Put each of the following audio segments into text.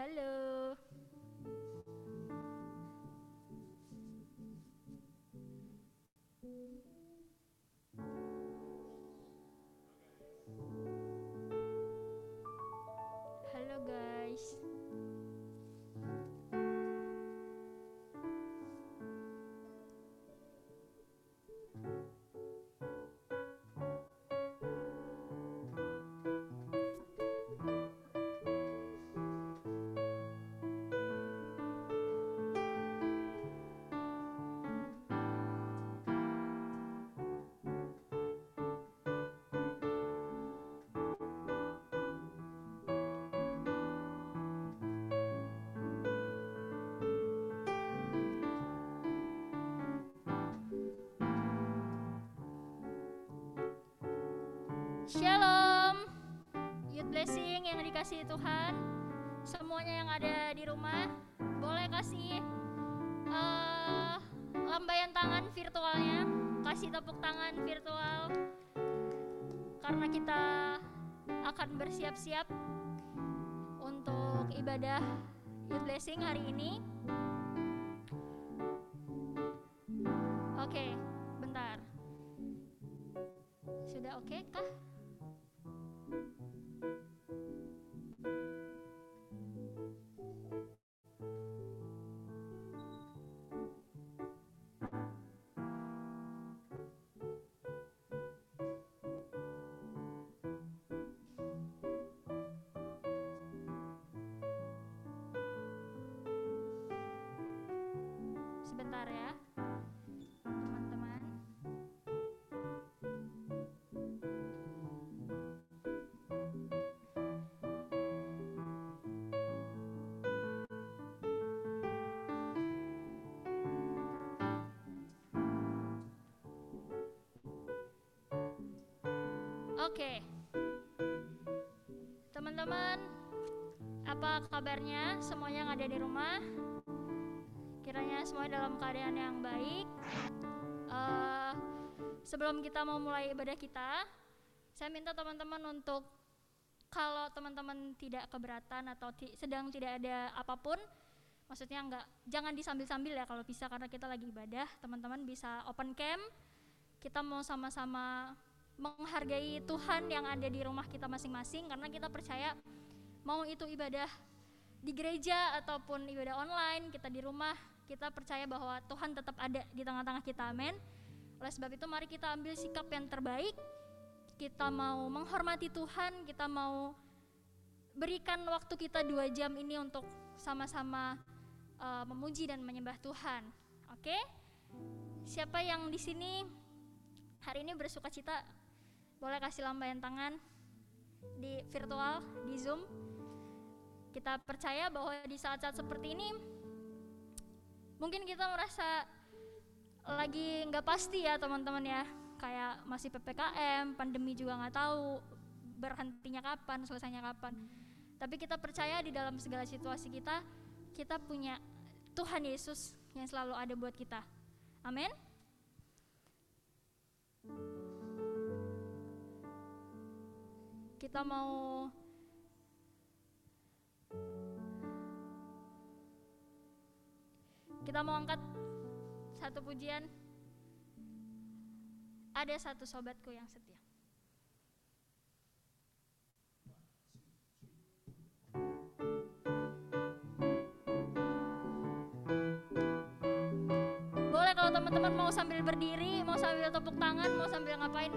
Hello Shalom. Youth blessing yang dikasih Tuhan. Semuanya yang ada di rumah, boleh kasih eh, lambaian tangan virtualnya, kasih tepuk tangan virtual. Karena kita akan bersiap-siap untuk ibadah Youth blessing hari ini. Oke. Teman-teman, apa kabarnya semuanya yang ada di rumah? Kiranya semuanya dalam keadaan yang baik. Eh, sebelum kita mau mulai ibadah kita, saya minta teman-teman untuk kalau teman-teman tidak keberatan atau ti- sedang tidak ada apa pun, maksudnya enggak jangan disambil-sambil ya kalau bisa karena kita lagi ibadah, teman-teman bisa open cam. Kita mau sama-sama menghargai Tuhan yang ada di rumah kita masing-masing karena kita percaya mau itu ibadah di gereja ataupun ibadah online kita di rumah kita percaya bahwa Tuhan tetap ada di tengah-tengah kita amin. Oleh sebab itu mari kita ambil sikap yang terbaik. Kita mau menghormati Tuhan kita mau berikan waktu kita dua jam ini untuk sama-sama uh, memuji dan menyembah Tuhan oke? Siapa yang di sini hari ini bersuka cita boleh kasih lambaian tangan di virtual di Zoom. Kita percaya bahwa di saat-saat seperti ini mungkin kita merasa lagi nggak pasti ya teman-teman ya. Kayak masih ppkm pandemi juga nggak tahu berhentinya kapan selesainya kapan. Tapi kita percaya di dalam segala situasi kita kita punya Tuhan Yesus yang selalu ada buat kita. Amin kita mau kita mau angkat satu pujian. Ada satu sobatku yang setia. Boleh kalau teman-teman mau sambil berdiri mau sambil tepuk tangan mau sambil ngapain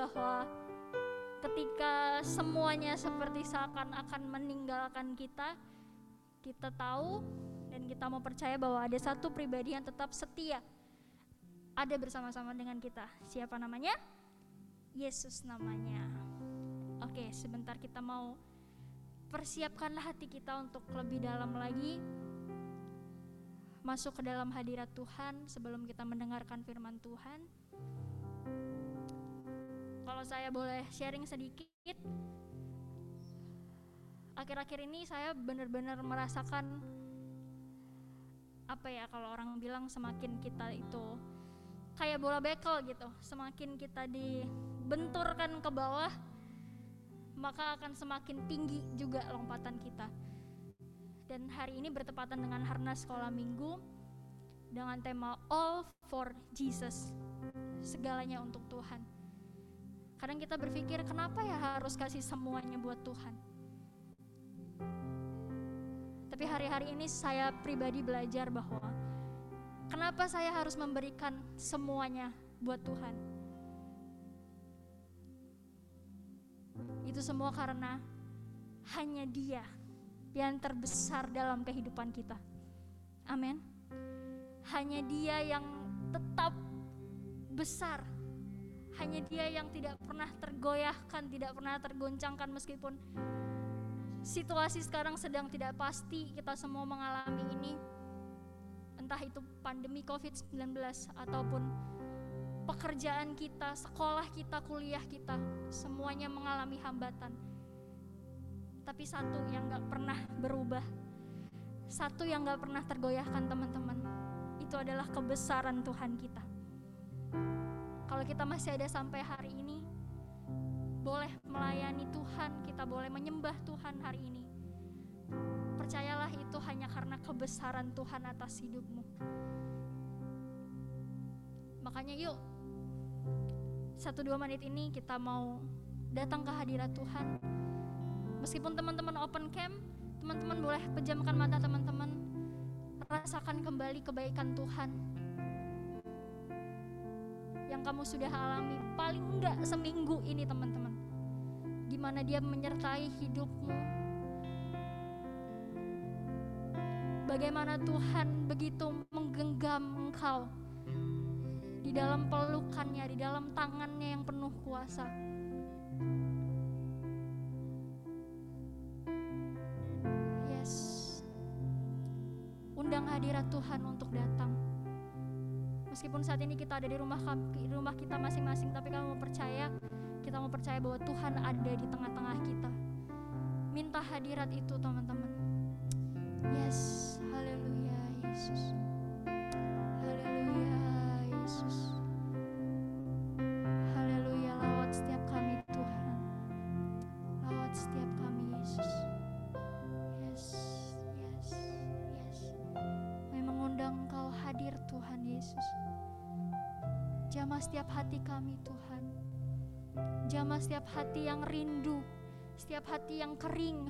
bahwa ketika semuanya seperti seakan-akan meninggalkan kita kita tahu dan kita mau percaya bahwa ada satu pribadi yang tetap setia ada bersama-sama dengan kita. Siapa namanya? Yesus namanya. Oke, sebentar kita mau persiapkanlah hati kita untuk lebih dalam lagi masuk ke dalam hadirat Tuhan sebelum kita mendengarkan firman Tuhan. Kalau saya boleh sharing sedikit, akhir-akhir ini saya benar-benar merasakan apa ya kalau orang bilang semakin kita itu kayak bola bekel gitu, semakin kita dibenturkan ke bawah, maka akan semakin tinggi juga lompatan kita. Dan hari ini bertepatan dengan Harnas Sekolah Minggu dengan tema All for Jesus, segalanya untuk Tuhan. Kadang kita berpikir kenapa ya harus kasih semuanya buat Tuhan. Tapi hari-hari ini saya pribadi belajar bahwa kenapa saya harus memberikan semuanya buat Tuhan. Itu semua karena hanya Dia yang terbesar dalam kehidupan kita. Amin. Hanya Dia yang tetap besar. Hanya Dia yang tidak pernah tergoyahkan, tidak pernah tergoncangkan meskipun situasi sekarang sedang tidak pasti. Kita semua mengalami ini. Entah itu pandemi Covid-19 ataupun pekerjaan kita, sekolah kita, kuliah kita, semuanya mengalami hambatan. Tapi satu yang gak pernah berubah, satu yang gak pernah tergoyahkan teman-teman, itu adalah kebesaran Tuhan kita. Kalau kita masih ada sampai hari ini, boleh melayani Tuhan, kita boleh menyembah Tuhan hari ini. Percayalah itu hanya karena kebesaran Tuhan atas hidupmu. Makanya yuk, satu dua menit ini kita mau datang ke hadirat Tuhan. Meskipun teman-teman open camp, teman-teman boleh pejamkan mata teman-teman, rasakan kembali kebaikan Tuhan yang kamu sudah alami paling enggak seminggu ini teman-teman. Gimana dia menyertai hidupmu. Bagaimana Tuhan begitu menggenggam engkau di dalam pelukannya di dalam tangannya yang penuh kuasa. Yes. Undang hadirat Tuhan untuk datang. Meskipun saat ini kita ada di rumah rumah kita masing-masing, tapi kamu mau percaya, kita mau percaya bahwa Tuhan ada di tengah-tengah kita. Minta hadirat itu, teman-teman. Yes, haleluya Yesus. Haleluya Yesus. Setiap hati kami Tuhan. Jamah setiap hati yang rindu, setiap hati yang kering.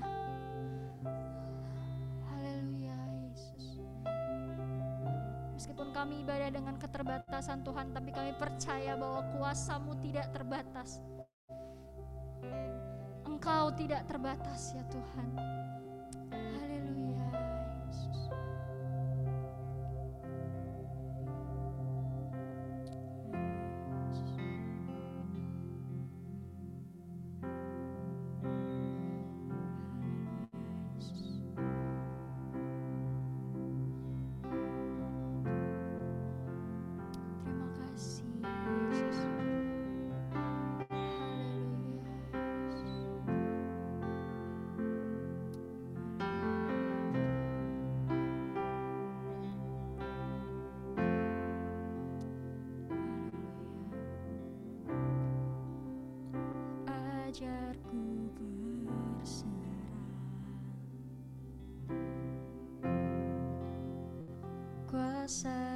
Haleluya Yesus. Meskipun kami ibadah dengan keterbatasan Tuhan, tapi kami percaya bahwa kuasamu tidak terbatas. Engkau tidak terbatas ya Tuhan. side.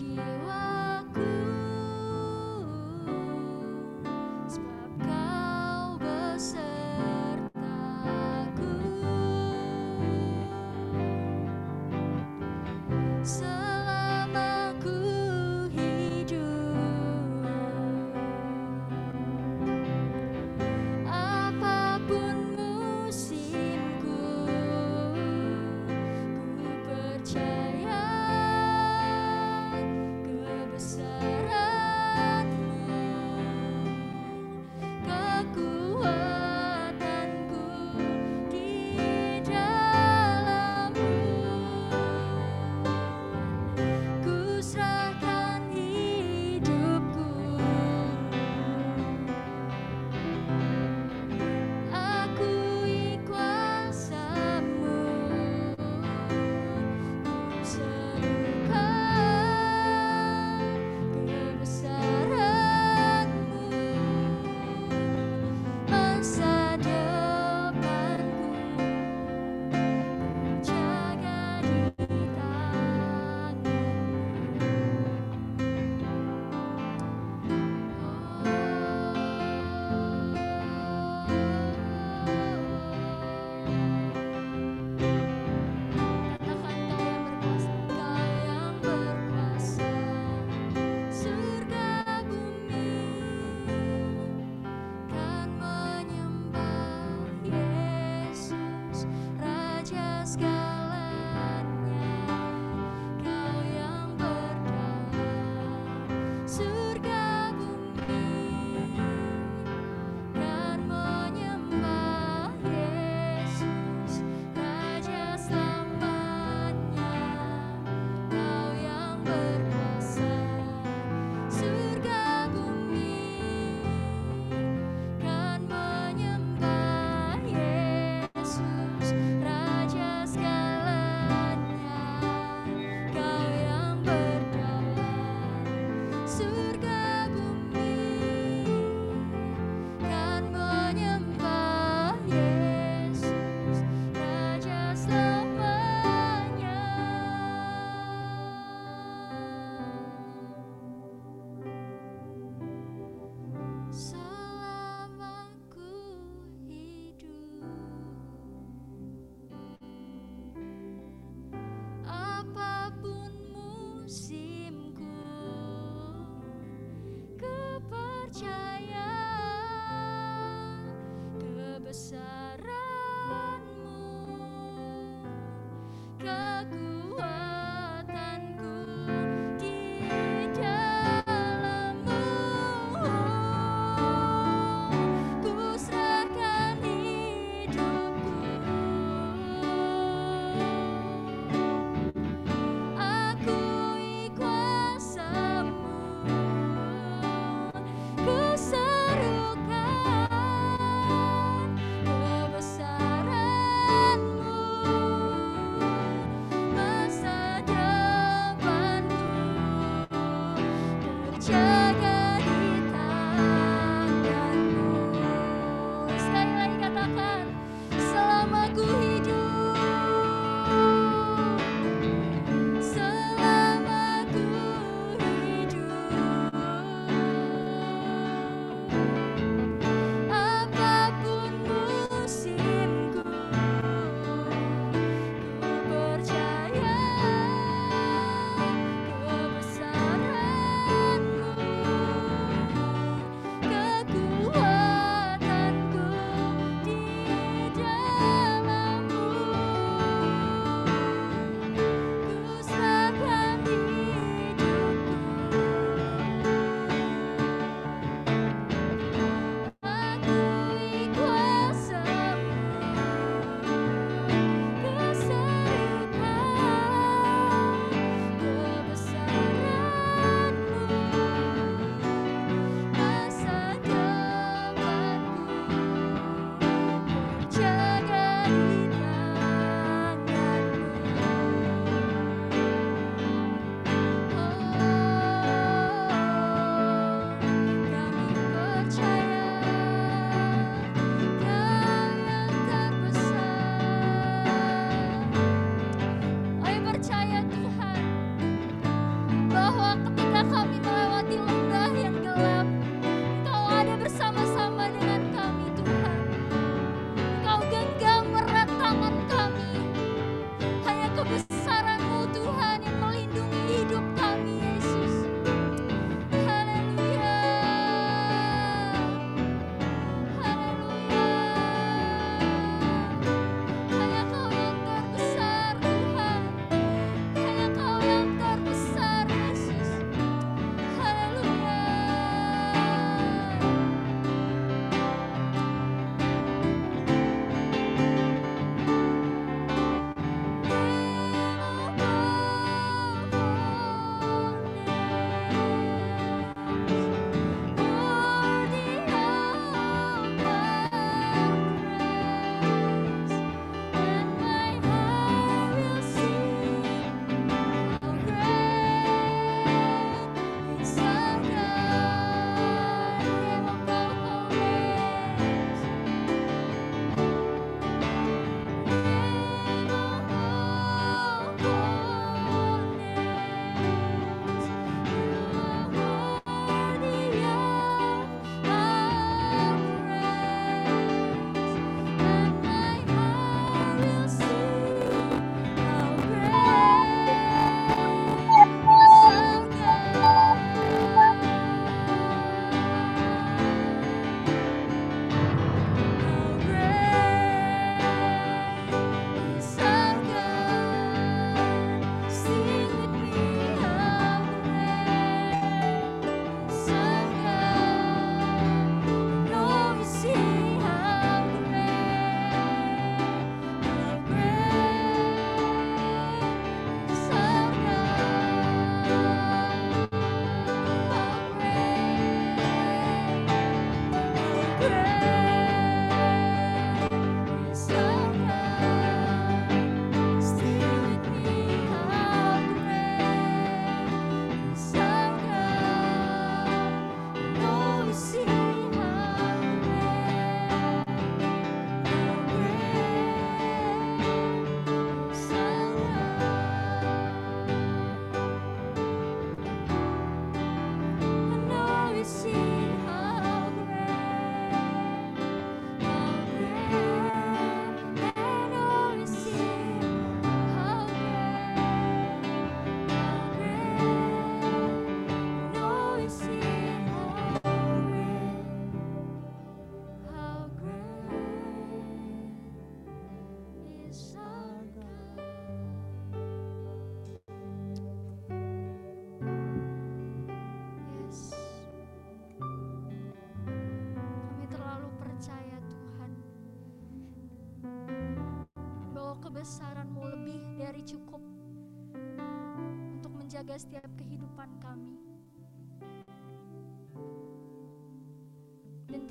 dia.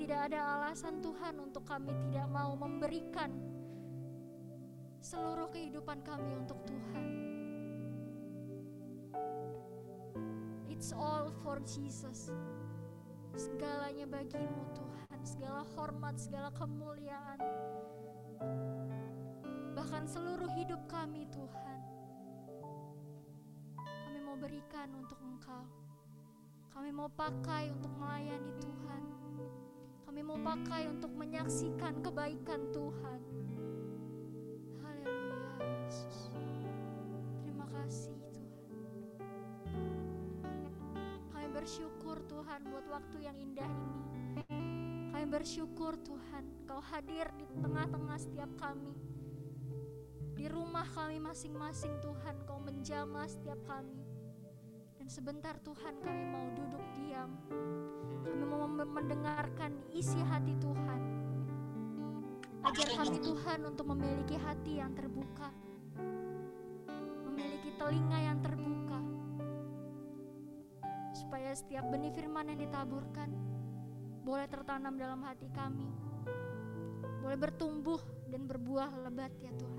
Tidak ada alasan Tuhan untuk kami tidak mau memberikan seluruh kehidupan kami untuk Tuhan. It's all for Jesus. Segalanya bagimu Tuhan, segala hormat, segala kemuliaan. Bahkan seluruh hidup kami Tuhan. Kami mau berikan untuk Engkau. Kami mau pakai untuk melayani Tuhan. Kami mau pakai untuk menyaksikan kebaikan Tuhan. Haleluya, Yesus. Terima kasih Tuhan. Kami bersyukur Tuhan buat waktu yang indah ini. Kami bersyukur Tuhan, Kau hadir di tengah-tengah setiap kami. Di rumah kami masing-masing Tuhan, Kau menjamah setiap kami. Sebentar Tuhan kami mau duduk diam. Kami mau mendengarkan isi hati Tuhan. Ajar kami Tuhan untuk memiliki hati yang terbuka. Memiliki telinga yang terbuka. Supaya setiap benih firman yang ditaburkan boleh tertanam dalam hati kami. Boleh bertumbuh dan berbuah lebat ya Tuhan.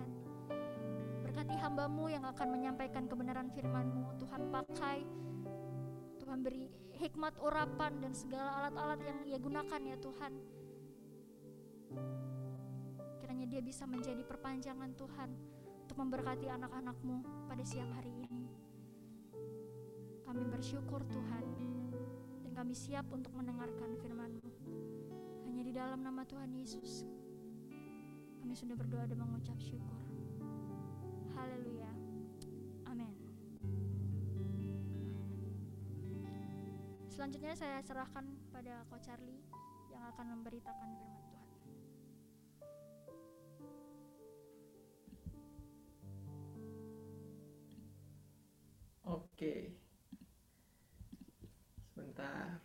Berkati hambamu yang akan menyampaikan kebenaran firman-Mu. Tuhan pakai, Tuhan beri hikmat urapan dan segala alat-alat yang ia gunakan ya Tuhan. Kiranya dia bisa menjadi perpanjangan Tuhan untuk memberkati anak-anakmu pada siang hari ini. Kami bersyukur Tuhan dan kami siap untuk mendengarkan firman-Mu. Hanya di dalam nama Tuhan Yesus kami sudah berdoa dan mengucap syukur. Haleluya. Amin. Selanjutnya saya serahkan pada Ko Charlie yang akan memberitakan firman Tuhan. Oke. Sebentar.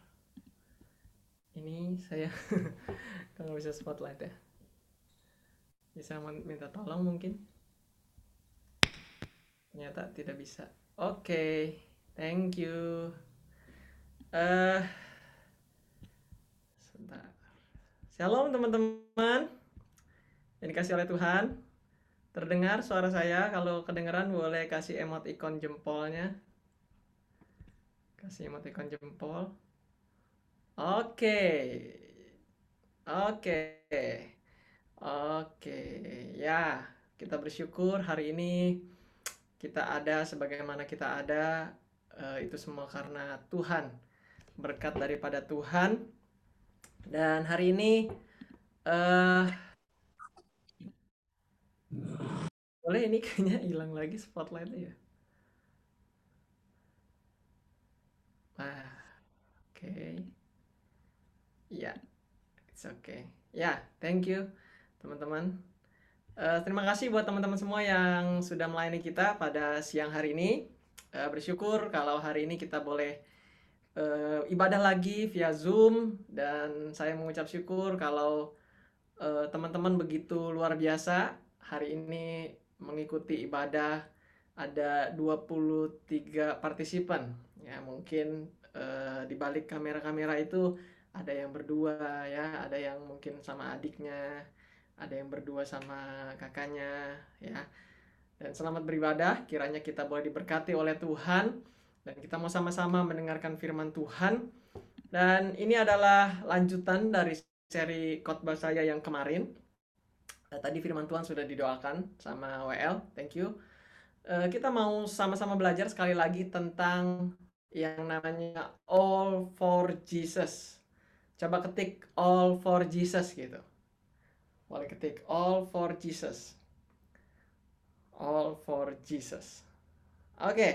Ini saya kalau bisa spotlight ya. Bisa minta tolong mungkin? Ternyata tidak bisa. Oke, thank you. Eh, sebentar. Shalom teman-teman. Yang dikasih oleh Tuhan. Terdengar suara saya? Kalau kedengaran boleh kasih emoticon jempolnya. Kasih emoticon jempol. Oke. Oke. Oke. Ya, kita bersyukur hari ini kita ada sebagaimana kita ada uh, itu semua karena Tuhan. Berkat daripada Tuhan. Dan hari ini uh, boleh ini kayaknya hilang lagi spotlightnya ya. Ah, oke. Ya, it's okay. Ya, yeah, thank you teman-teman. Uh, terima kasih buat teman-teman semua yang sudah melayani kita pada siang hari ini. Uh, bersyukur kalau hari ini kita boleh uh, ibadah lagi via Zoom. Dan saya mengucap syukur kalau teman-teman uh, begitu luar biasa. Hari ini mengikuti ibadah ada 23 partisipan. Ya mungkin uh, di balik kamera-kamera itu ada yang berdua ya. Ada yang mungkin sama adiknya ada yang berdua sama kakaknya ya. Dan selamat beribadah. Kiranya kita boleh diberkati oleh Tuhan. Dan kita mau sama-sama mendengarkan firman Tuhan. Dan ini adalah lanjutan dari seri khotbah saya yang kemarin. Uh, tadi firman Tuhan sudah didoakan sama WL thank you. Uh, kita mau sama-sama belajar sekali lagi tentang yang namanya all for Jesus. Coba ketik all for Jesus gitu boleh ketik all for Jesus all for Jesus oke okay.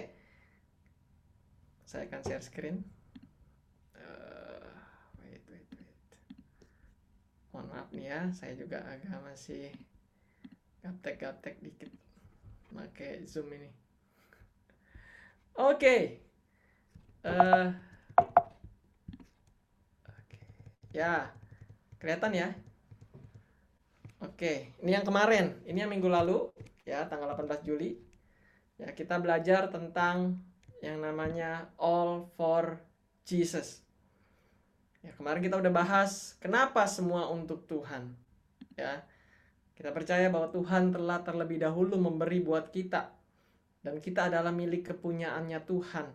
saya akan share screen mohon maaf nih ya saya juga agak masih gaptek-gaptek dikit pakai zoom ini oke okay. uh, okay. ya kelihatan ya oke ini yang kemarin ini yang minggu lalu ya tanggal 18 Juli Ya, kita belajar tentang yang namanya all for Jesus. Ya, kemarin kita udah bahas kenapa semua untuk Tuhan. Ya. Kita percaya bahwa Tuhan telah terlebih dahulu memberi buat kita dan kita adalah milik kepunyaannya Tuhan.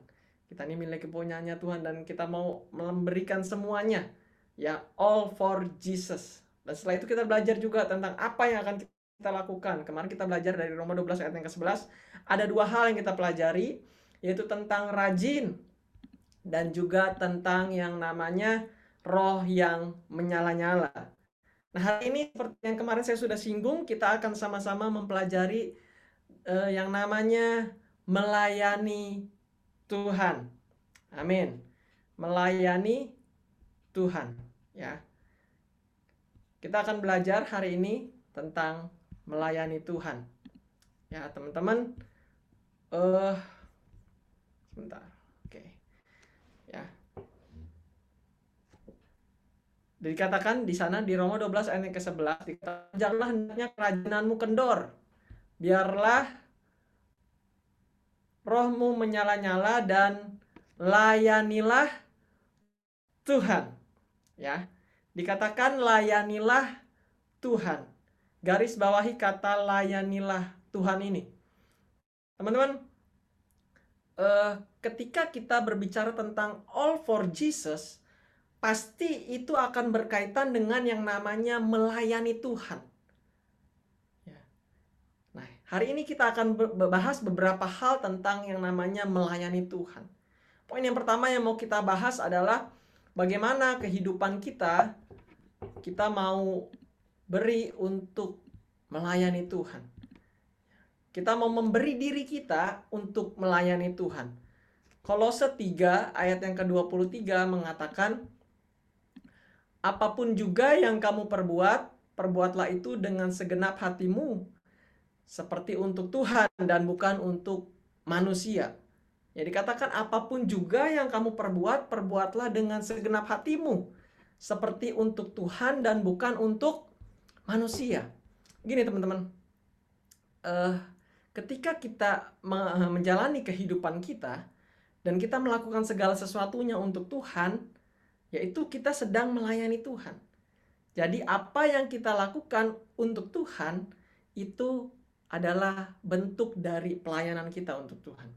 Kita ini milik kepunyaannya Tuhan dan kita mau memberikan semuanya ya all for Jesus. Dan setelah itu kita belajar juga tentang apa yang akan kita lakukan. Kemarin kita belajar dari Roma 12 ayat yang ke-11 ada dua hal yang kita pelajari yaitu tentang rajin dan juga tentang yang namanya roh yang menyala-nyala. Nah, hari ini seperti yang kemarin saya sudah singgung, kita akan sama-sama mempelajari uh, yang namanya melayani Tuhan. Amin. Melayani Tuhan, ya. Kita akan belajar hari ini tentang melayani Tuhan. Ya, teman-teman, eh uh, sebentar. Dikatakan di sana di Roma 12 ayat yang ke-11 dikatakan janganlah hendaknya kerajinanmu kendor. Biarlah rohmu menyala-nyala dan layanilah Tuhan. Ya. Dikatakan layanilah Tuhan. Garis bawahi kata layanilah Tuhan ini. Teman-teman, uh, ketika kita berbicara tentang all for Jesus, pasti itu akan berkaitan dengan yang namanya melayani Tuhan. Ya. Nah, hari ini kita akan bahas beberapa hal tentang yang namanya melayani Tuhan. Poin yang pertama yang mau kita bahas adalah bagaimana kehidupan kita kita mau beri untuk melayani Tuhan. Kita mau memberi diri kita untuk melayani Tuhan. Kolose 3 ayat yang ke-23 mengatakan Apa pun juga yang kamu perbuat, perbuatlah itu dengan segenap hatimu, seperti untuk Tuhan dan bukan untuk manusia. Ya dikatakan apa pun juga yang kamu perbuat, perbuatlah dengan segenap hatimu, seperti untuk Tuhan dan bukan untuk manusia. Gini teman-teman, uh, ketika kita menjalani kehidupan kita dan kita melakukan segala sesuatunya untuk Tuhan, yaitu kita sedang melayani Tuhan. Jadi apa yang kita lakukan untuk Tuhan itu adalah bentuk dari pelayanan kita untuk Tuhan.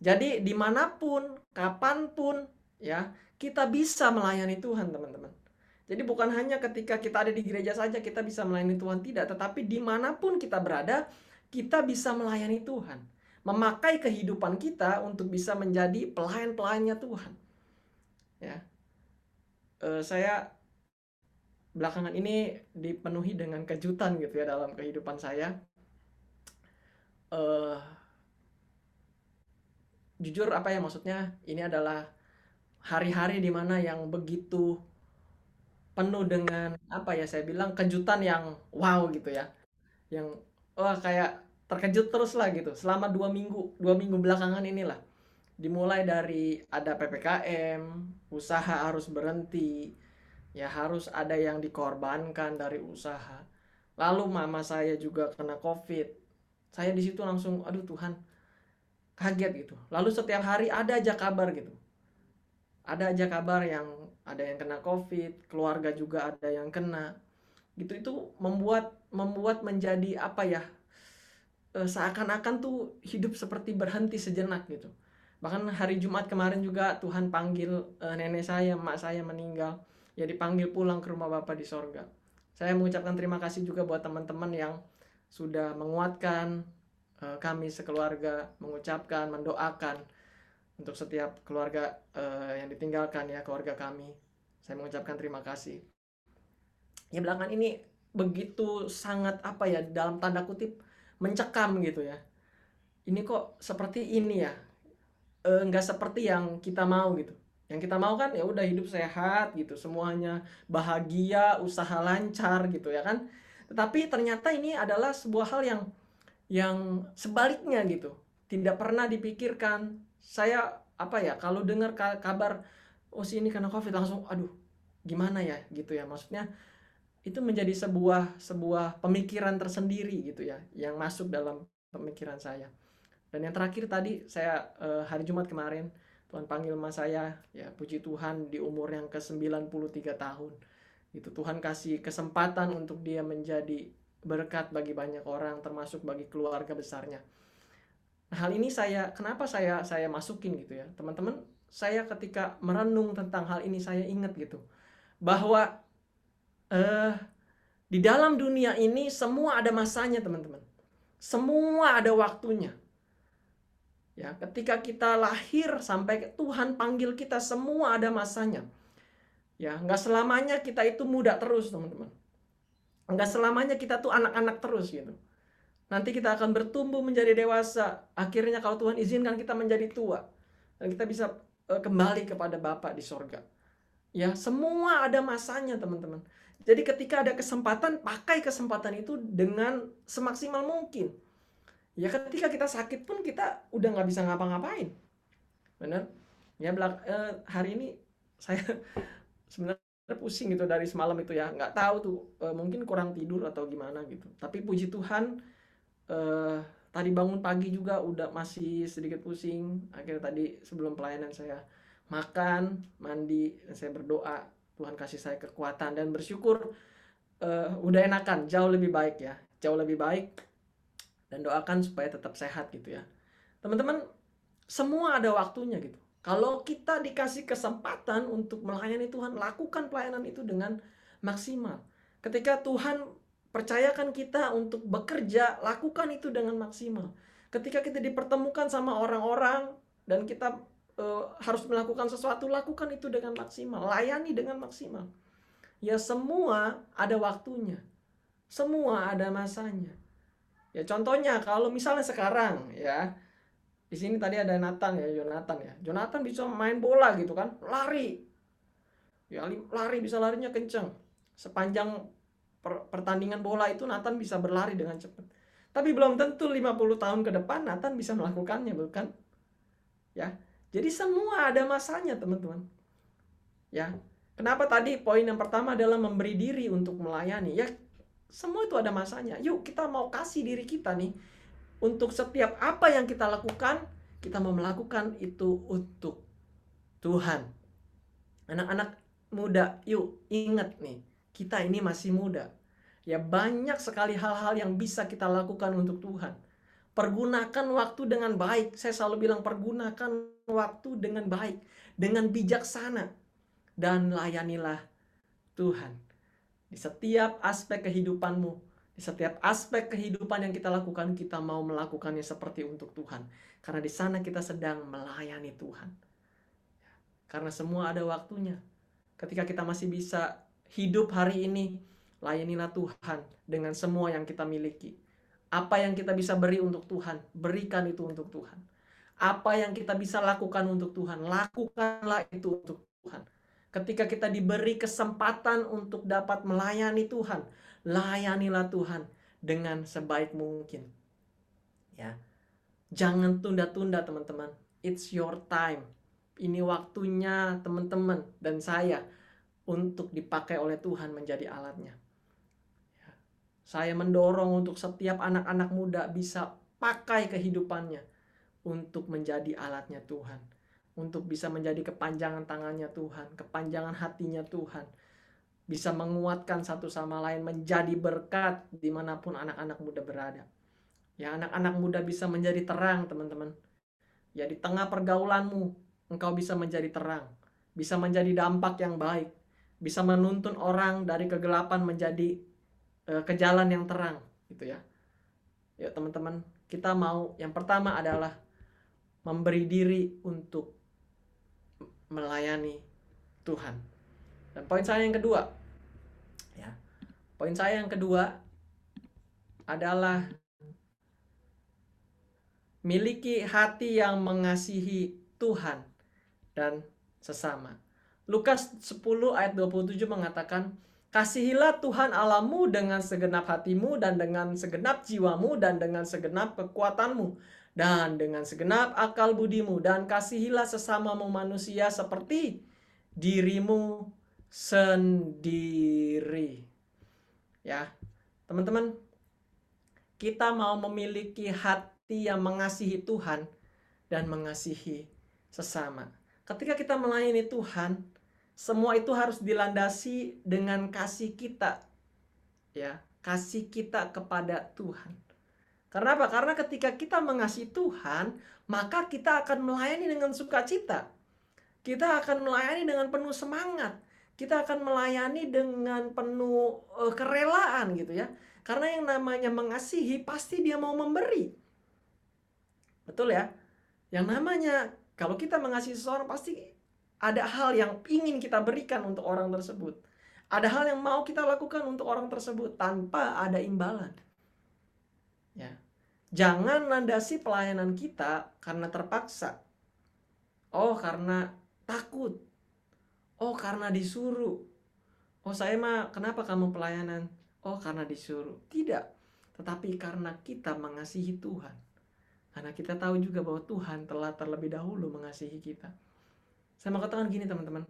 Jadi di mana pun, kapan pun, ya kita bisa melayani Tuhan teman-teman. Jadi bukan hanya ketika kita ada di gereja saja kita bisa melayani Tuhan tidak, tetapi di mana pun kita berada kita bisa melayani Tuhan. Memakai kehidupan kita untuk bisa menjadi pelayan-pelayannya Tuhan. Ya, uh, saya belakangan ini dipenuhi dengan kejutan gitu ya dalam kehidupan saya. Uh, jujur apa ya maksudnya ini adalah hari-hari di mana yang begitu penuh dengan apa ya saya bilang kejutan yang wow gitu ya. Yang wah kayak terkejut terus lah gitu. Selama dua minggu dua minggu belakangan inilah. Dimulai dari ada ppkm usaha harus berhenti ya harus ada yang dikorbankan dari usaha. Lalu mama saya juga kena covid. Saya di situ langsung aduh Tuhan. Kaget gitu. Lalu setiap hari ada aja kabar gitu ada aja kabar yang ada yang kena covid keluarga juga ada yang kena. Gitu itu membuat membuat menjadi apa ya eh, seakan-akan tuh hidup seperti berhenti sejenak gitu. Bahkan hari Jumat kemarin juga Tuhan panggil uh, nenek saya emak saya meninggal. Ya dipanggil pulang ke rumah Bapak di sorga. Saya mengucapkan terima kasih juga buat teman-teman yang sudah menguatkan uh, kami sekeluarga mengucapkan mendoakan untuk setiap keluarga uh, yang ditinggalkan ya keluarga kami. Saya mengucapkan terima kasih. Ya belakangan ini begitu sangat apa ya dalam tanda kutip mencekam gitu ya. Ini kok seperti ini ya? Nggak uh, seperti yang kita mau gitu. Yang kita mau kan ya udah hidup sehat gitu semuanya bahagia usaha lancar gitu ya kan. Tetapi ternyata ini adalah sebuah hal yang yang sebaliknya gitu. Tidak pernah dipikirkan saya apa ya kalau dengar kabar oh si ini kena covid langsung aduh gimana ya gitu ya maksudnya itu menjadi sebuah sebuah pemikiran tersendiri gitu ya yang masuk dalam pemikiran saya Dan yang terakhir tadi saya uh, hari Jumat kemarin Tuhan panggil mas saya ya puji Tuhan di umur yang ke-93 tahun. Itu Tuhan kasih kesempatan untuk dia menjadi berkat bagi banyak orang termasuk bagi keluarga besarnya. Nah, hal ini saya kenapa saya saya masukin gitu ya. Teman-teman, saya ketika merenung tentang hal ini saya ingat gitu bahwa eh di dalam dunia ini semua ada masanya, teman-teman. Semua ada waktunya. Ya, ketika kita lahir sampai Tuhan panggil kita semua ada masanya. Ya, nggak selamanya kita itu muda terus, teman-teman. Nggak selamanya kita tuh anak-anak terus gitu. Nanti kita akan bertumbuh menjadi dewasa. Akhirnya kalau Tuhan izinkan kita menjadi tua. Dan kita bisa uh, kembali kepada Bapa di sorga. Ya, semua ada masanya, teman-teman. Jadi ketika ada kesempatan, pakai kesempatan itu dengan semaksimal mungkin ya ketika kita sakit pun kita udah nggak bisa ngapa-ngapain bener ya belak eh, hari ini saya sebenarnya pusing gitu dari semalam itu ya nggak tahu tuh eh, mungkin kurang tidur atau gimana gitu tapi puji Tuhan eh, tadi bangun pagi juga udah masih sedikit pusing akhirnya tadi sebelum pelayanan saya makan mandi saya berdoa Tuhan kasih saya kekuatan dan bersyukur uh, udah enakan jauh lebih baik ya jauh lebih baik dan doakan supaya tetap sehat gitu ya. Teman-teman, semua ada waktunya gitu. Kalau kita dikasih kesempatan untuk melayani Tuhan, lakukan pelayanan itu dengan maksimal. Ketika Tuhan percayakan kita untuk bekerja, lakukan itu dengan maksimal. Ketika kita dipertemukan sama orang-orang dan kita e, harus melakukan sesuatu, lakukan itu dengan maksimal, layani dengan maksimal. Ya semua ada waktunya. Semua ada masanya. Ya contohnya kalau misalnya sekarang ya di sini tadi ada Nathan ya Jonathan ya. Jonathan bisa main bola gitu kan, lari. Ya lari bisa larinya kenceng. Sepanjang per pertandingan bola itu Nathan bisa berlari dengan cepat. Tapi belum tentu 50 tahun ke depan Nathan bisa melakukannya, bukan? Ya. Jadi semua ada masanya, teman-teman. Ya. Kenapa tadi poin yang pertama adalah memberi diri untuk melayani? Ya, semua itu ada masanya. Yuk kita mau kasih diri kita nih untuk setiap apa yang kita lakukan, kita mau melakukan itu untuk Tuhan. Anak-anak muda, yuk ingat nih, kita ini masih muda. Ya banyak sekali hal-hal yang bisa kita lakukan untuk Tuhan. Pergunakan waktu dengan baik. Saya selalu bilang pergunakan waktu dengan baik, dengan bijaksana dan layanilah Tuhan. Di setiap aspek kehidupanmu, di setiap aspek kehidupan yang kita lakukan, kita mau melakukannya seperti untuk Tuhan. Karena di sana kita sedang melayani Tuhan. Karena semua ada waktunya. Ketika kita masih bisa hidup hari ini, layanilah Tuhan dengan semua yang kita miliki. Apa yang kita bisa beri untuk Tuhan, berikan itu untuk Tuhan. Apa yang kita bisa lakukan untuk Tuhan, lakukanlah itu untuk Tuhan. Ketika kita diberi kesempatan untuk dapat melayani Tuhan, layanilah Tuhan dengan sebaik mungkin. Ya. Jangan tunda-tunda teman-teman. It's your time. Ini waktunya teman-teman dan saya untuk dipakai oleh Tuhan menjadi alatnya. Ya. Saya mendorong untuk setiap anak-anak muda bisa pakai kehidupannya untuk menjadi alatnya Tuhan untuk bisa menjadi kepanjangan tangannya Tuhan, kepanjangan hatinya Tuhan, bisa menguatkan satu sama lain, menjadi berkat di mana pun anak-anak muda berada. Ya anak-anak muda bisa menjadi terang teman-teman. Ya di tengah pergaulanmu, engkau bisa menjadi terang, bisa menjadi dampak yang baik, bisa menuntun orang dari kegelapan menjadi uh, ke jalan yang terang, gitu ya. Ya teman-teman, kita mau yang pertama adalah memberi diri untuk melayani Tuhan. Dan poin saya yang kedua, ya, poin saya yang kedua adalah miliki hati yang mengasihi Tuhan dan sesama. Lukas 10 ayat 27 mengatakan, Kasihilah Tuhan Allahmu dengan segenap hatimu dan dengan segenap jiwamu dan dengan segenap kekuatanmu dan dengan segenap akal budimu dan kasihilah sesamamu manusia seperti dirimu sendiri. Ya, teman-teman, kita mau memiliki hati hati yang mengasihi Tuhan dan mengasihi sesama. Ketika kita melayani Tuhan, semua itu harus dilandasi dengan kasih kita. Ya, kasih kita kepada Tuhan. Karena apa? Karena ketika kita mengasihi Tuhan, maka kita akan melayani dengan sukacita. Kita akan melayani dengan penuh semangat. Kita akan melayani dengan penuh uh, kerelaan gitu ya. Karena yang namanya mengasihi pasti dia mau memberi. Betul ya? Yang namanya kalau kita mengasihi seseorang pasti ada hal yang ingin kita berikan untuk orang tersebut. Ada hal yang mau kita lakukan untuk orang tersebut tanpa ada imbalan. Ya. Jangan landasi pelayanan kita karena terpaksa. Oh, karena takut. Oh, karena disuruh. Oh, saya mah kenapa kamu pelayanan? Oh, karena disuruh. Tidak. Tetapi karena kita mengasihi Tuhan. Karena kita tahu juga bahwa Tuhan telah terlebih dahulu mengasihi kita. Saya mau katakan gini teman-teman.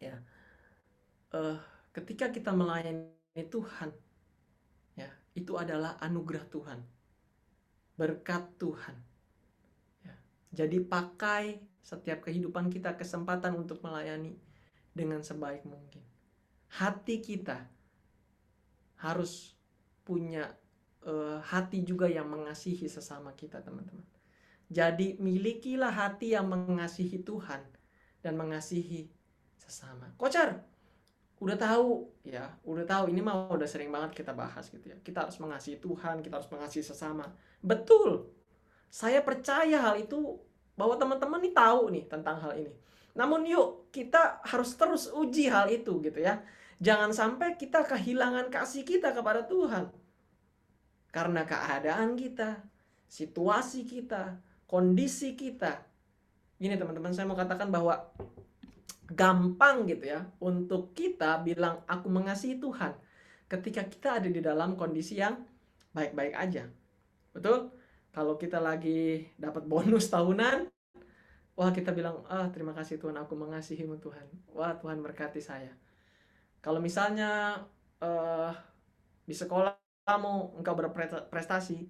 Ya. Uh, ketika kita melayani Tuhan, ya, itu adalah anugerah Tuhan. Berkat Tuhan. Ya. Jadi pakai setiap kehidupan kita kesempatan untuk melayani dengan sebaik mungkin. Hati kita harus punya uh, hati juga yang mengasihi sesama kita, teman-teman. Jadi milikilah hati yang mengasihi Tuhan dan mengasihi sesama. Kocar, udah tahu ya, udah tahu ini mah udah sering banget kita bahas gitu ya. Kita harus mengasihi Tuhan, kita harus mengasihi sesama. Betul. Saya percaya hal itu bahwa teman-teman nih tahu nih tentang hal ini. Namun yuk kita harus terus uji hal itu gitu ya. Jangan sampai kita kehilangan kasih kita kepada Tuhan karena keadaan kita, situasi kita, kondisi kita. Ini teman-teman saya mau katakan bahwa gampang gitu ya untuk kita bilang aku mengasihi Tuhan ketika kita ada di dalam kondisi yang baik-baik aja. Betul? Kalau kita lagi dapat bonus tahunan, wah kita bilang, ah terima kasih Tuhan aku mengasihimu Tuhan. Wah Tuhan berkati saya. Kalau misalnya uh, di sekolah kamu engkau berprestasi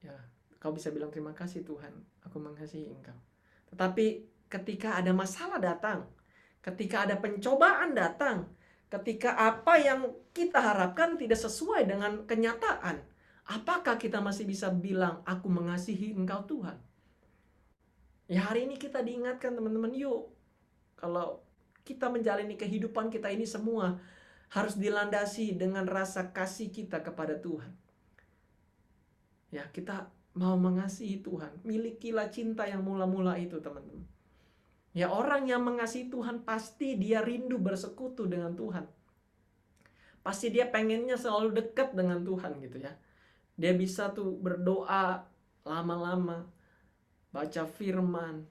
ya kau bisa bilang terima kasih Tuhan aku mengasihi engkau tetapi ketika ada masalah datang ketika ada pencobaan datang ketika apa yang kita harapkan tidak sesuai dengan kenyataan apakah kita masih bisa bilang aku mengasihi engkau Tuhan ya hari ini kita diingatkan teman-teman yuk kalau kita menjalani kehidupan kita ini semua harus dilandasi dengan rasa kasih kita kepada Tuhan. Ya, kita mau mengasihi Tuhan. Milikilah cinta yang mula-mula itu, teman-teman. Ya, orang yang mengasihi Tuhan pasti dia rindu bersekutu dengan Tuhan. Pasti dia pengennya selalu dekat dengan Tuhan gitu ya. Dia bisa tuh berdoa lama-lama, baca firman,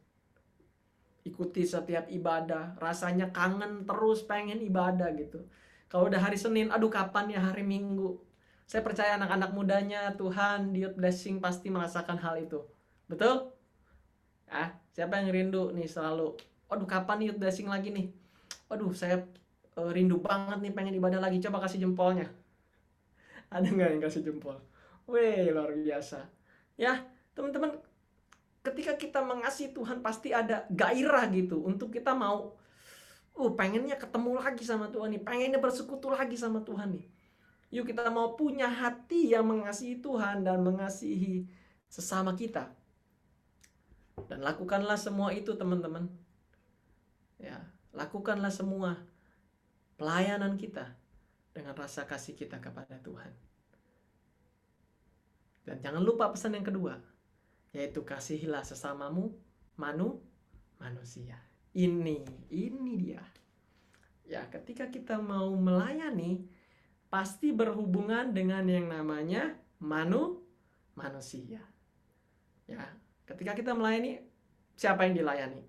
ikuti setiap ibadah, rasanya kangen terus pengen ibadah gitu. Kalau udah hari Senin, aduh kapan ya hari Minggu? Saya percaya anak-anak mudanya Tuhan di Youth Blessing pasti merasakan hal itu. Betul? Ah, siapa yang rindu nih selalu? Aduh kapan Youth Blessing lagi nih? Waduh, saya uh, rindu banget nih pengen ibadah lagi. Coba kasih jempolnya. Ada nggak yang kasih jempol? Weh, luar biasa. Ya, teman-teman, ketika kita mengasihi Tuhan pasti ada gairah gitu untuk kita mau uh pengennya ketemu lagi sama Tuhan nih, pengennya bersekutu lagi sama Tuhan nih. Yuk kita mau punya hati yang mengasihi Tuhan dan mengasihi sesama kita. Dan lakukanlah semua itu teman-teman. Ya, lakukanlah semua pelayanan kita dengan rasa kasih kita kepada Tuhan. Dan jangan lupa pesan yang kedua, yaitu kasihilah sesamamu manu manusia. Ini, ini dia. Ya, ketika kita mau melayani, pasti berhubungan dengan yang namanya manu manusia. Ya, ketika kita melayani, siapa yang dilayani?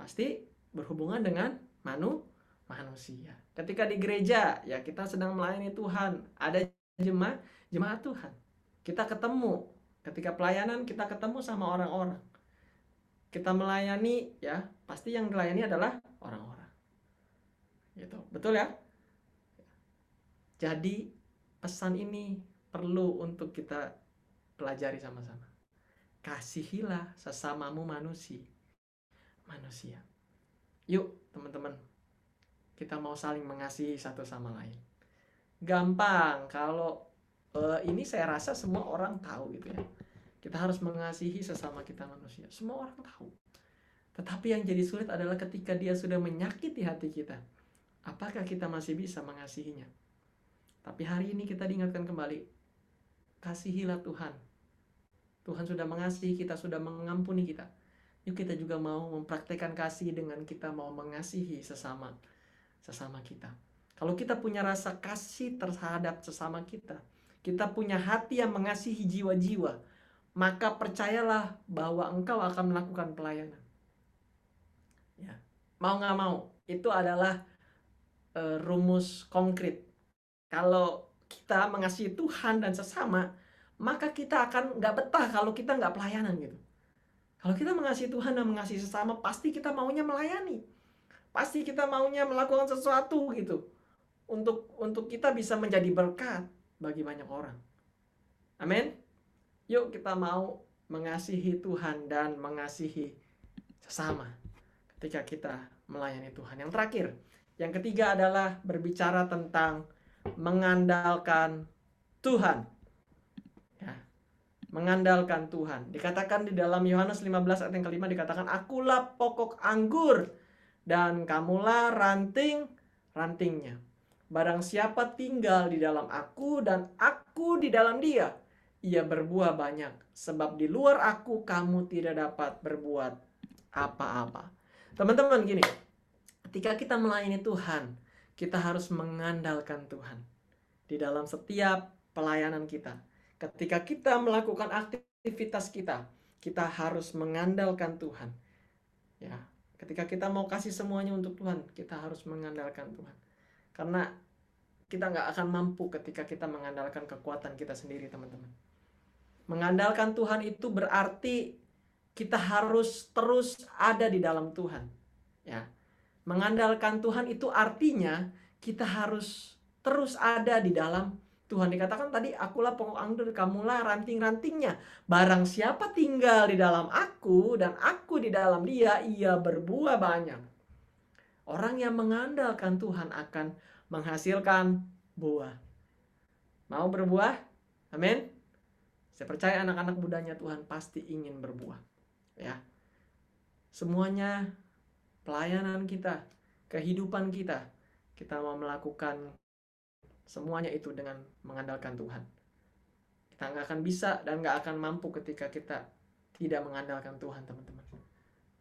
Pasti berhubungan dengan manu manusia. Ketika di gereja, ya kita sedang melayani Tuhan, ada jemaat jemaat Tuhan. Kita ketemu, ketika pelayanan kita ketemu sama orang-orang kita melayani ya pasti yang melayani adalah orang-orang gitu betul ya jadi pesan ini perlu untuk kita pelajari sama-sama. Kasihilah sesamamu manusia. Manusia. Yuk, teman-teman. Kita mau saling mengasihi satu sama lain. Gampang kalau uh, ini saya rasa semua orang tahu gitu ya. Kita harus mengasihi sesama kita manusia. Semua orang tahu. Tetapi yang jadi sulit adalah ketika dia sudah menyakiti hati kita. Apakah kita masih bisa mengasihinya? Tapi hari ini kita diingatkan kembali, kasihilah Tuhan. Tuhan sudah mengasihi kita, sudah mengampuni kita. Yuk kita juga mau mempraktekkan kasih dengan kita mau mengasihi sesama sesama kita. Kalau kita punya rasa kasih terhadap sesama kita, kita punya hati yang mengasihi jiwa-jiwa, maka percayalah bahwa engkau akan melakukan pelayanan. Ya, mau nggak mau, itu adalah uh, rumus konkret kalau kita mengasihi Tuhan dan sesama, maka kita akan nggak betah kalau kita nggak pelayanan gitu. Kalau kita mengasihi Tuhan dan mengasihi sesama, pasti kita maunya melayani. Pasti kita maunya melakukan sesuatu gitu. Untuk untuk kita bisa menjadi berkat bagi banyak orang. Amin. Yuk kita mau mengasihi Tuhan dan mengasihi sesama ketika kita melayani Tuhan. Yang terakhir, yang ketiga adalah berbicara tentang mengandalkan Tuhan. Ya. Mengandalkan Tuhan. Dikatakan di dalam Yohanes 15 ayat yang kelima dikatakan akulah pokok anggur dan kamulah ranting rantingnya. Barang siapa tinggal di dalam aku dan aku di dalam dia, ia berbuah banyak. Sebab di luar aku kamu tidak dapat berbuat apa-apa. Teman-teman gini, ketika kita melayani Tuhan, kita harus mengandalkan Tuhan di dalam setiap pelayanan kita. Ketika kita melakukan aktivitas kita, kita harus mengandalkan Tuhan. Ya, ketika kita mau kasih semuanya untuk Tuhan, kita harus mengandalkan Tuhan. Karena kita nggak akan mampu ketika kita mengandalkan kekuatan kita sendiri, teman-teman. Mengandalkan Tuhan itu berarti kita harus terus ada di dalam Tuhan. Ya, Mengandalkan Tuhan itu artinya kita harus terus ada di dalam Tuhan. Dikatakan tadi akulah pokok anggur kamulah ranting-rantingnya. Barang siapa tinggal di dalam aku dan aku di dalam dia ia berbuah banyak. Orang yang mengandalkan Tuhan akan menghasilkan buah. Mau berbuah? Amin. Saya percaya anak-anak mudanya Tuhan pasti ingin berbuah ya. Semuanya pelayanan kita, kehidupan kita, kita mau melakukan semuanya itu dengan mengandalkan Tuhan. Kita nggak akan bisa dan nggak akan mampu ketika kita tidak mengandalkan Tuhan, teman-teman.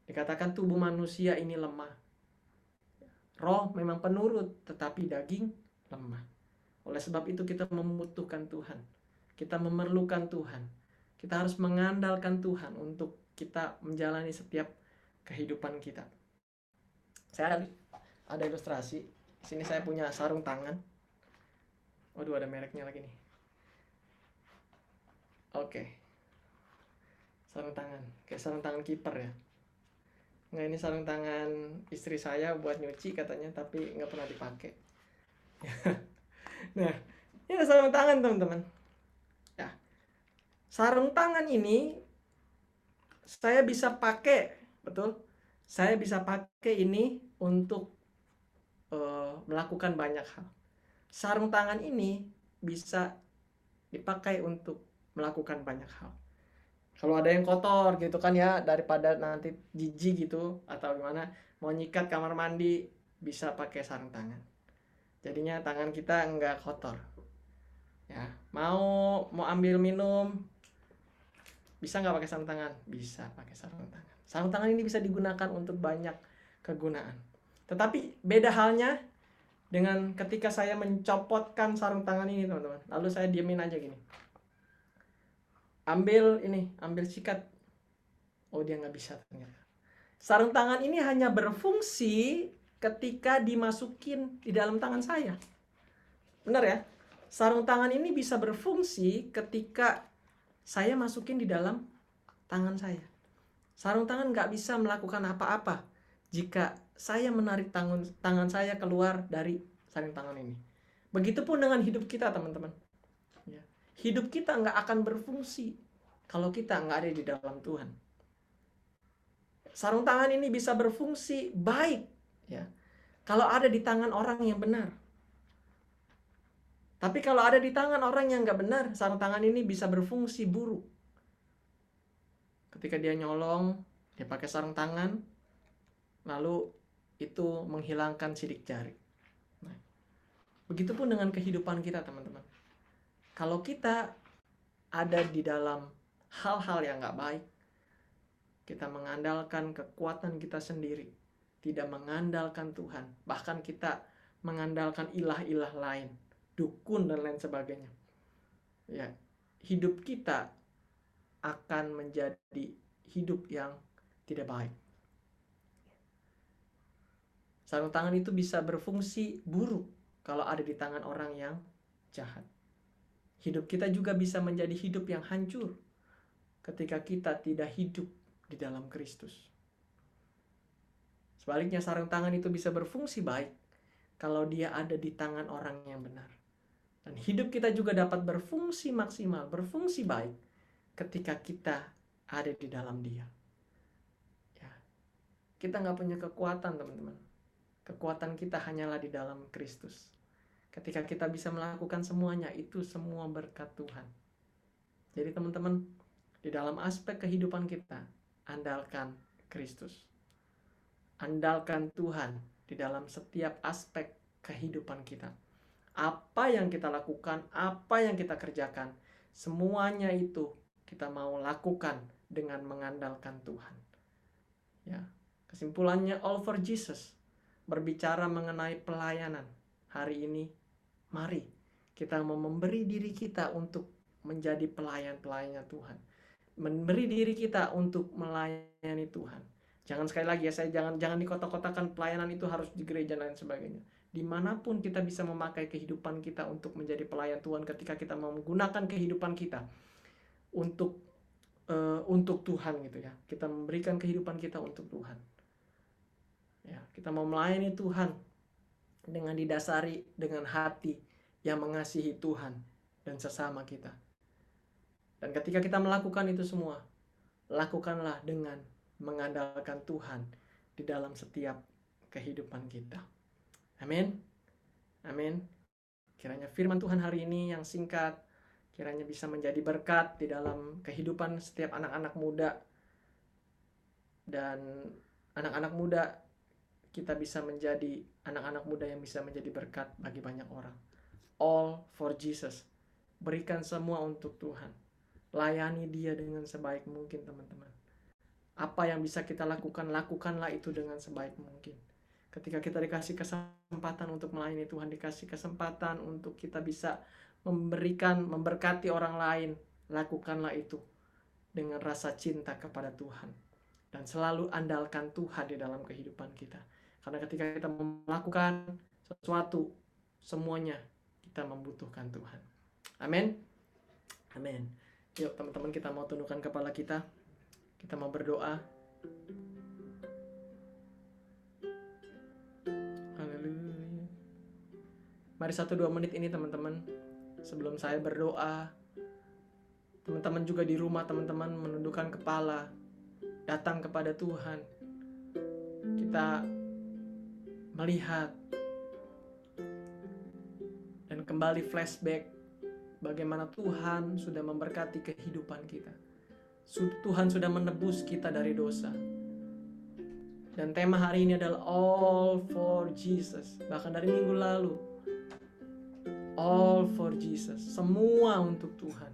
Dikatakan tubuh manusia ini lemah. Roh memang penurut, tetapi daging lemah. Oleh sebab itu kita membutuhkan Tuhan. Kita memerlukan Tuhan. Kita harus mengandalkan Tuhan untuk kita menjalani setiap kehidupan kita saya ada ilustrasi. Sini saya punya sarung tangan. Waduh ada mereknya lagi nih. Oke. Sarung tangan. Kayak sarung tangan kiper ya. Nggak ini sarung tangan istri saya buat nyuci katanya tapi nggak pernah dipakai. Nah ini ada sarung tangan teman-teman. Ya. Sarung tangan ini saya bisa pakai betul saya bisa pakai ini untuk uh, melakukan banyak hal. Sarung tangan ini bisa dipakai untuk melakukan banyak hal. Kalau ada yang kotor gitu kan ya daripada nanti jijik gitu atau gimana mau nyikat kamar mandi bisa pakai sarung tangan. Jadinya tangan kita enggak kotor. Ya, mau mau ambil minum bisa nggak pakai sarung tangan? Bisa pakai sarung tangan. Sarung tangan ini bisa digunakan untuk banyak kegunaan. Tetapi beda halnya dengan ketika saya mencopotkan sarung tangan ini teman-teman. Lalu saya diemin aja gini. Ambil ini, ambil sikat. Oh dia nggak bisa ternyata. Sarung tangan ini hanya berfungsi ketika dimasukin di dalam tangan saya. Benar ya? Sarung tangan ini bisa berfungsi ketika saya masukin di dalam tangan saya. Sarung tangan nggak bisa melakukan apa-apa jika saya menarik tangan, tangan saya keluar dari sarung tangan ini. Begitupun dengan hidup kita, teman-teman. Ya. hidup kita nggak akan berfungsi kalau kita nggak ada di dalam Tuhan. Sarung tangan ini bisa berfungsi baik, ya, kalau ada di tangan orang yang benar. Tapi kalau ada di tangan orang yang nggak benar, sarung tangan ini bisa berfungsi buruk. Ketika dia nyolong, dia pakai sarung tangan, lalu itu menghilangkan sidik jari. Nah, begitupun dengan kehidupan kita, teman-teman. Kalau kita ada di dalam hal-hal yang nggak baik, kita mengandalkan kekuatan kita sendiri, tidak mengandalkan Tuhan, bahkan kita mengandalkan ilah-ilah lain, dukun dan lain sebagainya. Ya, hidup kita akan menjadi hidup yang tidak baik. Sarung tangan itu bisa berfungsi buruk kalau ada di tangan orang yang jahat. Hidup kita juga bisa menjadi hidup yang hancur ketika kita tidak hidup di dalam Kristus. Sebaliknya sarung tangan itu bisa berfungsi baik kalau dia ada di tangan orang yang benar. Dan hidup kita juga dapat berfungsi maksimal, berfungsi baik ketika kita ada di dalam dia. Ya. Kita nggak punya kekuatan teman-teman. Kekuatan kita hanyalah di dalam Kristus. Ketika kita bisa melakukan semuanya, itu semua berkat Tuhan. Jadi teman-teman, di dalam aspek kehidupan kita, andalkan Kristus. Andalkan Tuhan di dalam setiap aspek kehidupan kita apa yang kita lakukan, apa yang kita kerjakan, semuanya itu kita mau lakukan dengan mengandalkan Tuhan. Ya, kesimpulannya all for Jesus berbicara mengenai pelayanan. Hari ini mari kita mau memberi diri kita untuk menjadi pelayan-pelayannya Tuhan. Memberi diri kita untuk melayani Tuhan. Jangan sekali lagi ya, saya jangan jangan dikotak-kotakan pelayanan itu harus di gereja dan lain sebagainya di mana pun kita bisa memakai kehidupan kita untuk menjadi pelayan Tuhan ketika kita mau menggunakan kehidupan kita untuk uh, untuk Tuhan gitu ya kita memberikan kehidupan kita untuk Tuhan ya kita mau melayani Tuhan dengan didasari dengan hati yang mengasihi Tuhan dan sesama kita dan ketika kita melakukan itu semua lakukanlah dengan mengandalkan Tuhan di dalam setiap kehidupan kita. Amin. Amin. Kiranya firman Tuhan hari ini yang singkat, kiranya bisa menjadi berkat di dalam kehidupan setiap anak-anak muda. Dan anak-anak muda kita bisa menjadi anak-anak muda yang bisa menjadi berkat bagi banyak orang. All for Jesus. Berikan semua untuk Tuhan. Layani dia dengan sebaik mungkin teman-teman. Apa yang bisa kita lakukan, lakukanlah itu dengan sebaik mungkin ketika kita dikasih kesempatan untuk melayani Tuhan, dikasih kesempatan untuk kita bisa memberikan, memberkati orang lain, lakukanlah itu dengan rasa cinta kepada Tuhan. Dan selalu andalkan Tuhan di dalam kehidupan kita. Karena ketika kita melakukan sesuatu, semuanya kita membutuhkan Tuhan. Amin. Amin. Yuk teman-teman kita mau tundukkan kepala kita. Kita mau berdoa. Mari satu dua menit ini teman-teman sebelum saya berdoa. Teman-teman juga di rumah teman-teman menundukkan kepala datang kepada Tuhan. Kita melihat dan kembali flashback bagaimana Tuhan sudah memberkati kehidupan kita. Tuhan sudah menebus kita dari dosa. Dan tema hari ini adalah All for Jesus. Bahkan dari minggu lalu, all for Jesus, semua untuk Tuhan.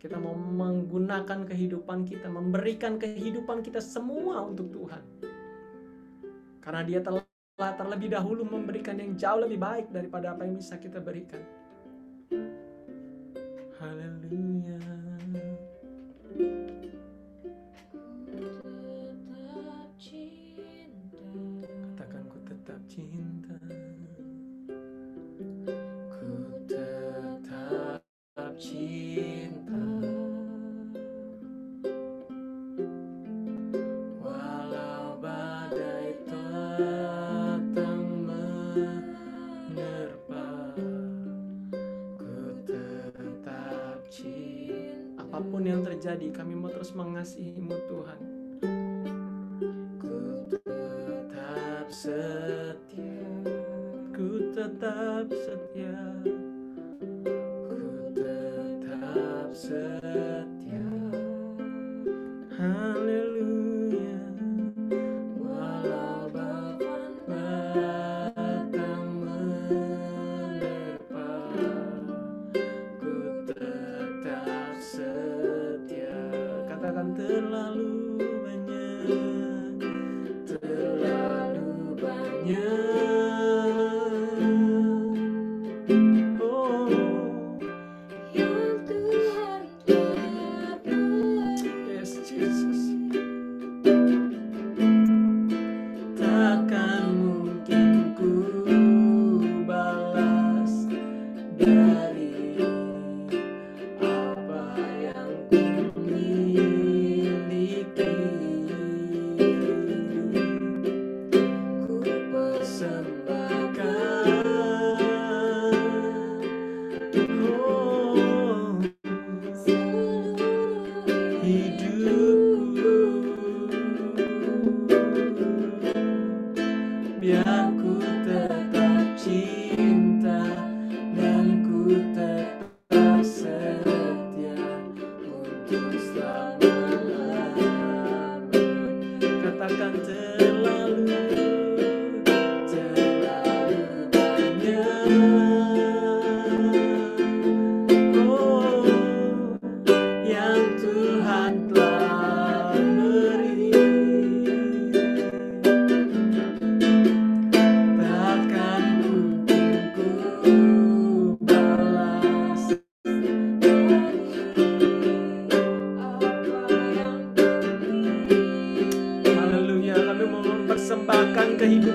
Kita mau menggunakan kehidupan kita, memberikan kehidupan kita semua untuk Tuhan. Karena dia telah terlebih dahulu memberikan yang jauh lebih baik daripada apa yang bisa kita berikan. Haleluya. Terus mengasihimu Tuhan. Ku tetap setia, ku tetap setia, ku tetap setia.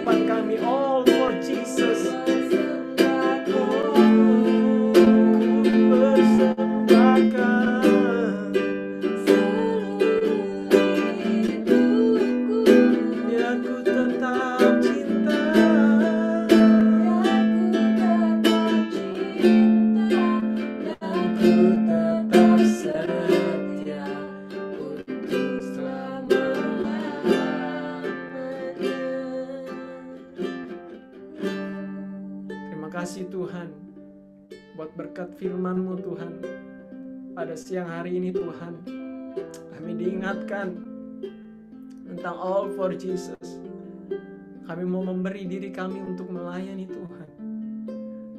Kehidupan kami all Siang hari ini Tuhan, kami diingatkan tentang all for Jesus. Kami mau memberi diri kami untuk melayani Tuhan.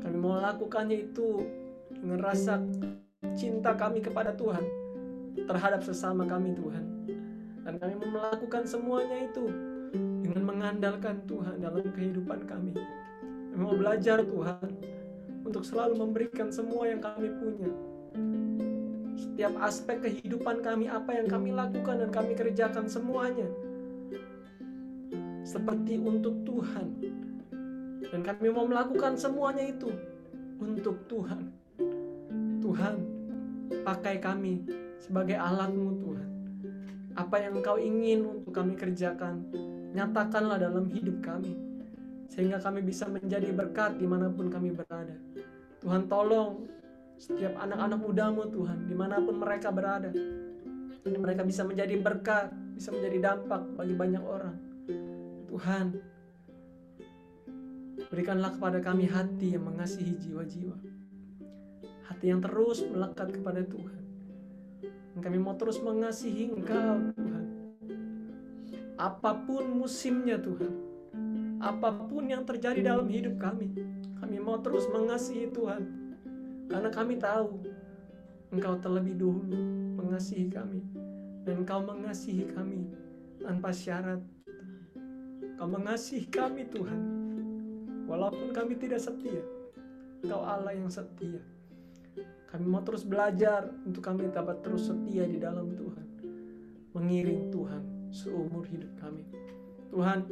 Kami mau lakukannya itu dengan rasa cinta kami kepada Tuhan terhadap sesama kami Tuhan. Dan kami mau melakukan semuanya itu dengan mengandalkan Tuhan dalam kehidupan kami. Kami mau belajar Tuhan untuk selalu memberikan semua yang kami punya. Setiap aspek kehidupan kami, apa yang kami lakukan dan kami kerjakan semuanya seperti untuk Tuhan. Dan kami mau melakukan semuanya itu untuk Tuhan. Tuhan, pakai kami sebagai alatmu Tuhan. Apa yang Engkau ingin untuk kami kerjakan, nyatakanlah dalam hidup kami. Sehingga kami bisa menjadi berkat di mana pun kami berada. Tuhan tolong setiap anak-anak mudamu Tuhan, di mana pun mereka berada. Mereka bisa menjadi berkat, bisa menjadi dampak bagi banyak orang. Tuhan, berikanlah kepada kami hati yang mengasihi jiwa-jiwa. Hati yang terus melekat kepada Tuhan. Dan kami mau terus mengasihi Engkau, Tuhan. Apa pun musimnya, Tuhan. Apa pun yang terjadi dalam hidup kami, kami mau terus mengasihi Tuhan. Karena kami tahu Engkau terlebih dahulu mengasihi kami. Dan Engkau mengasihi kami tanpa syarat. Engkau mengasihi kami Tuhan. Walaupun kami tidak setia. Engkau Allah yang setia. Kami mau terus belajar untuk kami dapat terus setia di dalam Tuhan. Mengiring Tuhan seumur hidup kami. Tuhan,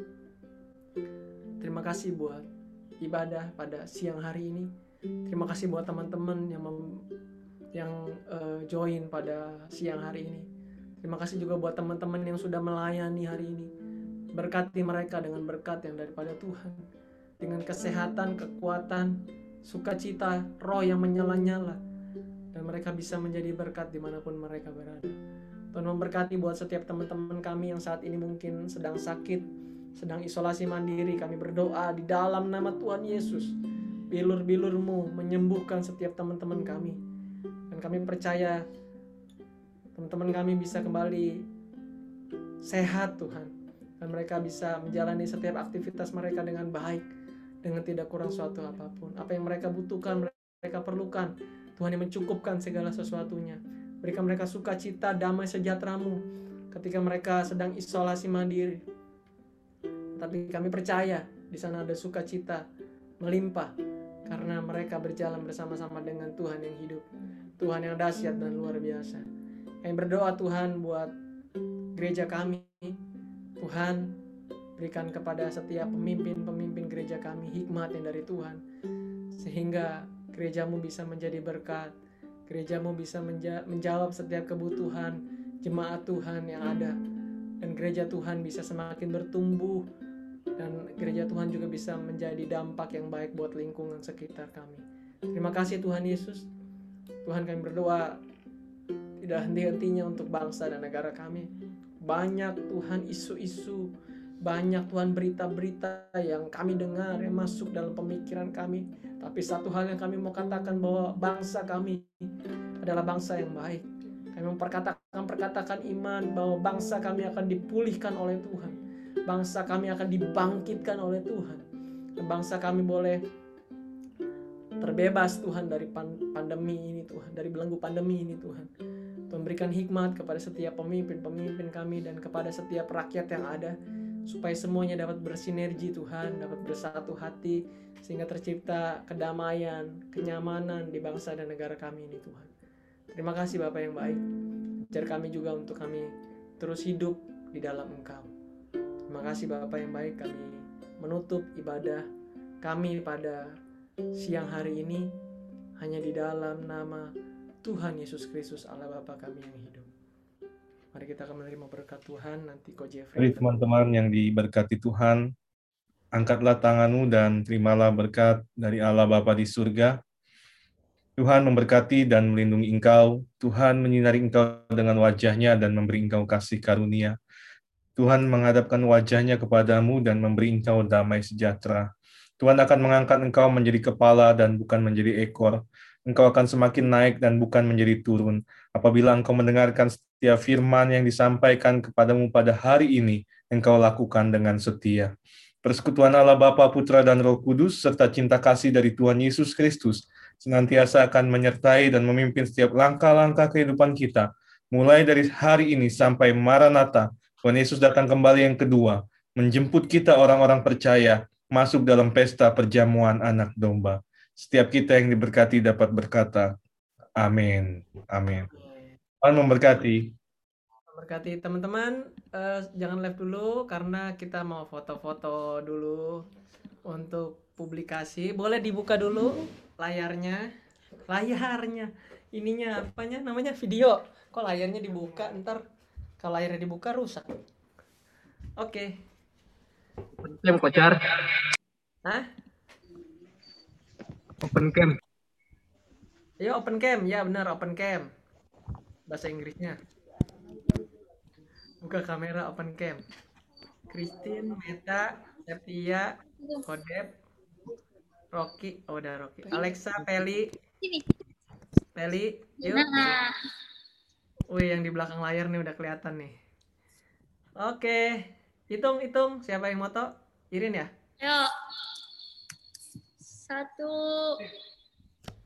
terima kasih buat ibadah pada siang hari ini. Terima kasih buat teman-teman yang mem- yang eh, join pada siang hari ini. Terima kasih juga buat teman-teman yang sudah melayani hari ini. Berkati mereka dengan berkat yang daripada Tuhan. Dengan kesehatan, kekuatan, sukacita, roh yang menyala-nyala. Dan mereka bisa menjadi berkat di mana pun mereka berada. Tuhan memberkati buat setiap teman-teman kami yang saat ini mungkin sedang sakit, sedang isolasi mandiri. Kami berdoa di dalam nama Tuhan Yesus. Bilur-bilurmu menyembuhkan setiap teman-teman kami. Dan kami percaya teman-teman kami bisa kembali sehat Tuhan. Dan mereka bisa menjalani setiap aktivitas mereka dengan baik. Dengan tidak kurang suatu apa pun. Apa yang mereka butuhkan, mereka perlukan. Tuhan yang mencukupkan segala sesuatunya. Berikan mereka sukacita, damai sejahteramu ketika mereka sedang isolasi mandiri. Tapi kami percaya di sana ada sukacita melimpah karena mereka berjalan bersama-sama dengan Tuhan yang hidup. Tuhan yang dahsyat dan luar biasa. Kami berdoa Tuhan buat gereja kami. Tuhan berikan kepada setiap pemimpin-pemimpin gereja kami hikmat yang dari Tuhan. Sehingga gerejamu bisa menjadi berkat gerejamu bisa menja- menjawab setiap kebutuhan jemaat Tuhan yang ada dan gereja Tuhan bisa semakin bertumbuh gereja Tuhan juga bisa menjadi dampak yang baik buat lingkungan sekitar kami. Terima kasih Tuhan Yesus. Tuhan kami berdoa tidak henti-hentinya untuk bangsa dan negara kami. Banyak Tuhan isu-isu, banyak Tuhan berita-berita yang kami dengar yang masuk dalam pemikiran kami. Tapi satu hal yang kami mau katakan bahwa bangsa kami adalah bangsa yang baik. Kami memperkatakan perkatakan iman bahwa bangsa kami akan dipulihkan oleh Tuhan. Bangsa kami akan dibangkitkan oleh Tuhan. Bangsa kami boleh terbebas Tuhan dari pan- pandemi ini Tuhan, dari belenggu pandemi ini Tuhan. Tuhan berikan hikmat kepada setiap pemimpin-pemimpin kami dan kepada setiap rakyat yang ada supaya semuanya dapat bersinergi Tuhan, dapat bersatu hati sehingga tercipta kedamaian, kenyamanan di bangsa dan negara kami ini Tuhan. Terima kasih Bapak yang baik. Ajar kami juga untuk kami terus hidup di dalam Engkau. Terima kasih Bapak yang baik kami menutup ibadah kami pada siang hari ini hanya di dalam nama Tuhan Yesus Kristus Allah Bapa kami yang hidup. Mari kita akan menerima berkat Tuhan nanti Ko Jeffrey. Mari teman-teman yang diberkati Tuhan, angkatlah tanganmu dan terimalah berkat dari Allah Bapa di surga. Tuhan memberkati dan melindungi engkau. Tuhan menyinari engkau dengan wajahnya dan memberi engkau kasih karunia. Tuhan menghadapkan wajahnya kepadamu dan memberi engkau damai sejahtera. Tuhan akan mengangkat engkau menjadi kepala dan bukan menjadi ekor. Engkau akan semakin naik dan bukan menjadi turun. Apabila engkau mendengarkan setiap firman yang disampaikan kepadamu pada hari ini, engkau lakukan dengan setia. Persekutuan Allah Bapa, Putra, dan Roh Kudus, serta cinta kasih dari Tuhan Yesus Kristus, senantiasa akan menyertai dan memimpin setiap langkah-langkah kehidupan kita, mulai dari hari ini sampai Maranatha, Tuhan Yesus datang kembali yang kedua, menjemput kita orang-orang percaya masuk dalam pesta perjamuan anak domba. Setiap kita yang diberkati dapat berkata, Amin. Amin. Tuhan memberkati. Berkati teman-teman, eh, jangan live dulu karena kita mau foto-foto dulu untuk publikasi. Boleh dibuka dulu layarnya, layarnya, ininya apanya namanya video. Kok layarnya dibuka? Ntar kalau layarnya dibuka rusak. Oke, Open cam kocar. Hah? Open cam. Ayo open cam, ya benar open cam. Bahasa Inggrisnya. Buka kamera open cam. Christine, Meta, Septia, Kodep, Rocky, oh udah Rocky. Alexa, Peli, Sini. Peli, yuk. Nah, Wih, yang di belakang layar nih udah kelihatan nih. Oke, hitung hitung siapa yang moto? Irin ya? yuk. Satu,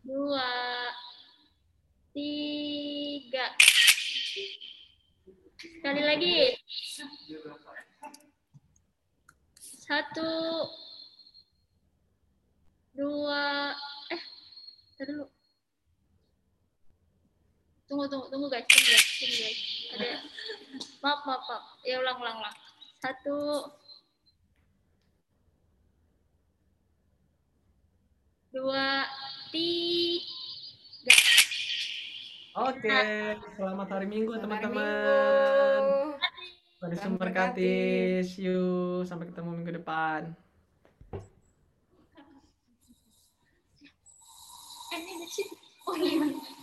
dua, tiga. Sekali lagi. Satu, dua, eh, dulu. Tunggu, tunggu, tunggu guys, tunggu guys, tunggu guys. Ada, maaf, maaf, maaf. Ya ulang, ulang, ulang. Satu, dua, tiga. Oke, selamat hari Minggu teman-teman. Tuhan memberkati. See you. Sampai ketemu minggu depan. Oh iya.